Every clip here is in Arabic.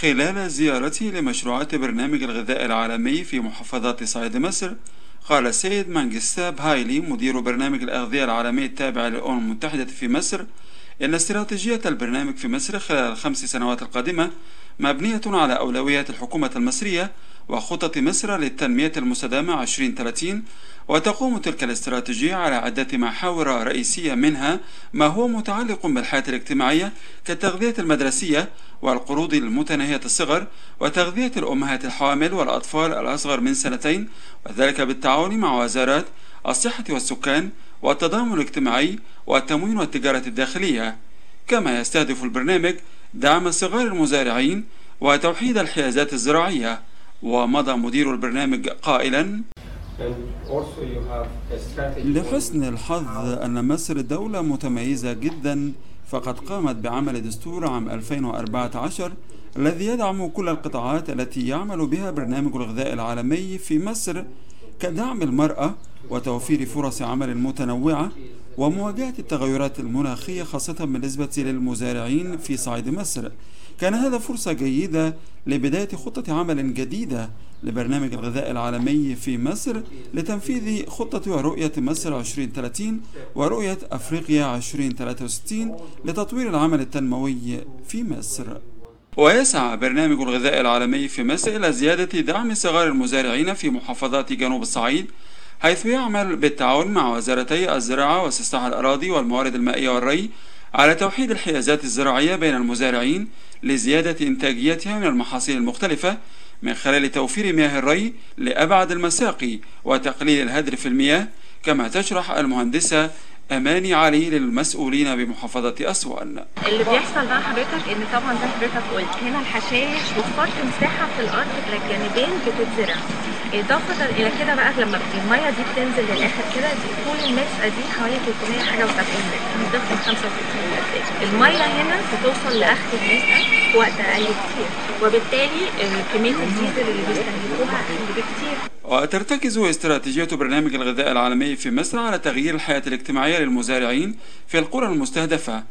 خلال زيارته لمشروعات برنامج الغذاء العالمي في محافظات صعيد مصر قال السيد مانجستاب هايلي مدير برنامج الأغذية العالمي التابع للأمم المتحدة في مصر إن استراتيجية البرنامج في مصر خلال الخمس سنوات القادمة مبنية على أولويات الحكومة المصرية وخطط مصر للتنمية المستدامة 2030 وتقوم تلك الاستراتيجية على عدة محاور رئيسية منها ما هو متعلق بالحياة الاجتماعية كالتغذية المدرسية والقروض المتناهية الصغر وتغذية الأمهات الحوامل والأطفال الأصغر من سنتين وذلك بالتعاون مع وزارات الصحة والسكان والتضامن الاجتماعي والتموين والتجارة الداخلية. كما يستهدف البرنامج دعم صغار المزارعين وتوحيد الحيازات الزراعية. ومضى مدير البرنامج قائلا لحسن الحظ أن مصر دولة متميزة جدا فقد قامت بعمل دستور عام 2014 الذي يدعم كل القطاعات التي يعمل بها برنامج الغذاء العالمي في مصر كدعم المرأة وتوفير فرص عمل متنوعة ومواجهة التغيرات المناخية خاصة بالنسبة للمزارعين في صعيد مصر. كان هذا فرصة جيدة لبداية خطة عمل جديدة لبرنامج الغذاء العالمي في مصر لتنفيذ خطة ورؤية مصر 2030 ورؤية أفريقيا 2063 لتطوير العمل التنموي في مصر. ويسعى برنامج الغذاء العالمي في مصر إلى زيادة دعم صغار المزارعين في محافظات جنوب الصعيد حيث يعمل بالتعاون مع وزارتي الزراعة واستصلاح الأراضي والموارد المائية والري على توحيد الحيازات الزراعية بين المزارعين لزيادة إنتاجيتها من المحاصيل المختلفة من خلال توفير مياه الري لأبعد المساقي وتقليل الهدر في المياه كما تشرح المهندسة أماني علي للمسؤولين بمحافظة أسوان. اللي بيحصل بقى حضرتك إن طبعا زي حضرتك قلت هنا الحشائش وفرت مساحة في الأرض الجانبين بتتزرع. إضافة إلى كده بقى لما المية دي بتنزل للآخر كده دي طول المسقه دي حوالي 300 حاجة و70 متر من ضمن 65 متر. المية هنا بتوصل لآخر المسقه في وقت أقل كتير وبالتالي كمية الديزل اللي بيستهلكوها أقل بكتير. وترتكز استراتيجية برنامج الغذاء العالمي في مصر على تغيير الحياة الاجتماعية للمزارعين في القرى المستهدفة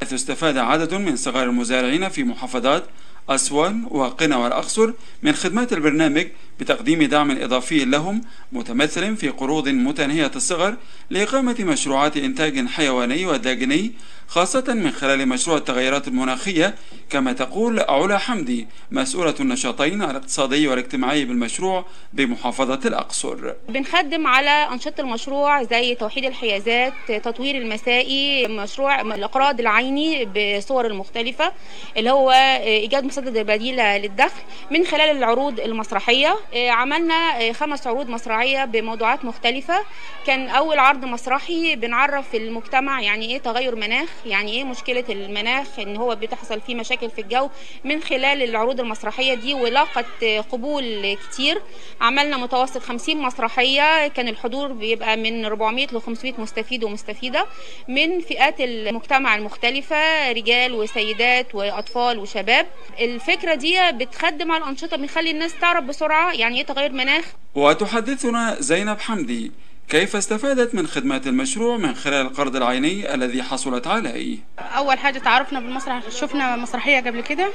حيث استفاد عدد من صغار المزارعين في محافظات أسوان وقنا والأقصر من خدمات البرنامج بتقديم دعم إضافي لهم متمثل في قروض متناهية الصغر لإقامة مشروعات إنتاج حيواني وداجني خاصة من خلال مشروع التغيرات المناخية كما تقول علا حمدي مسؤولة النشاطين الاقتصادي والاجتماعي بالمشروع بمحافظة الأقصر. بنخدم على أنشطة المشروع زي توحيد الحيازات تطوير المسائي مشروع الإقراض العيني بصور المختلفة اللي هو إيجاد مصادر بديلة للدخل. من خلال العروض المسرحية عملنا خمس عروض مسرحية بموضوعات مختلفة. كان أول عرض مسرحي بنعرف المجتمع يعني إيه تغير مناخ يعني إيه مشكلة المناخ؟ إن هو بتحصل فيه مشاكل في الجو من خلال العروض المسرحية دي ولاقت قبول كتير. عملنا متوسط 50 مسرحية كان الحضور بيبقى من 400 ل 500 مستفيد ومستفيدة من فئات المجتمع المختلفة رجال وسيدات وأطفال وشباب. الفكرة دي بتخدم على الأنشطة بنخلي الناس تعرف بسرعة يعني إيه تغير مناخ. وتحدثنا زينب حمدي كيف استفادت من خدمات المشروع من خلال القرض العيني الذي حصلت عليه؟ أول حاجة تعرفنا بالمسرح شفنا مسرحية قبل كده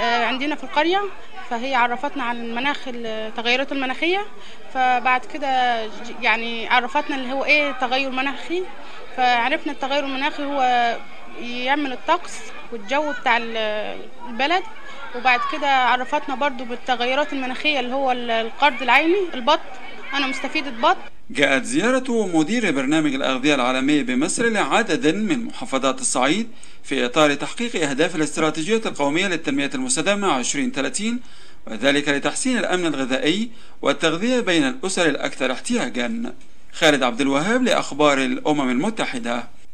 عندنا في القرية فهي عرفتنا عن المناخ التغيرات المناخية فبعد كده يعني عرفتنا اللي هو إيه تغير مناخي فعرفنا التغير المناخي هو يعمل الطقس والجو بتاع البلد وبعد كده عرفتنا برضو بالتغيرات المناخية اللي هو القرض العيني البط أنا مستفيدة بط جاءت زيارة مدير برنامج الأغذية العالمي بمصر لعدد من محافظات الصعيد في إطار تحقيق أهداف الاستراتيجية القومية للتنمية المستدامة 2030 وذلك لتحسين الأمن الغذائي والتغذية بين الأسر الأكثر احتياجا. خالد عبد الوهاب لأخبار الأمم المتحدة.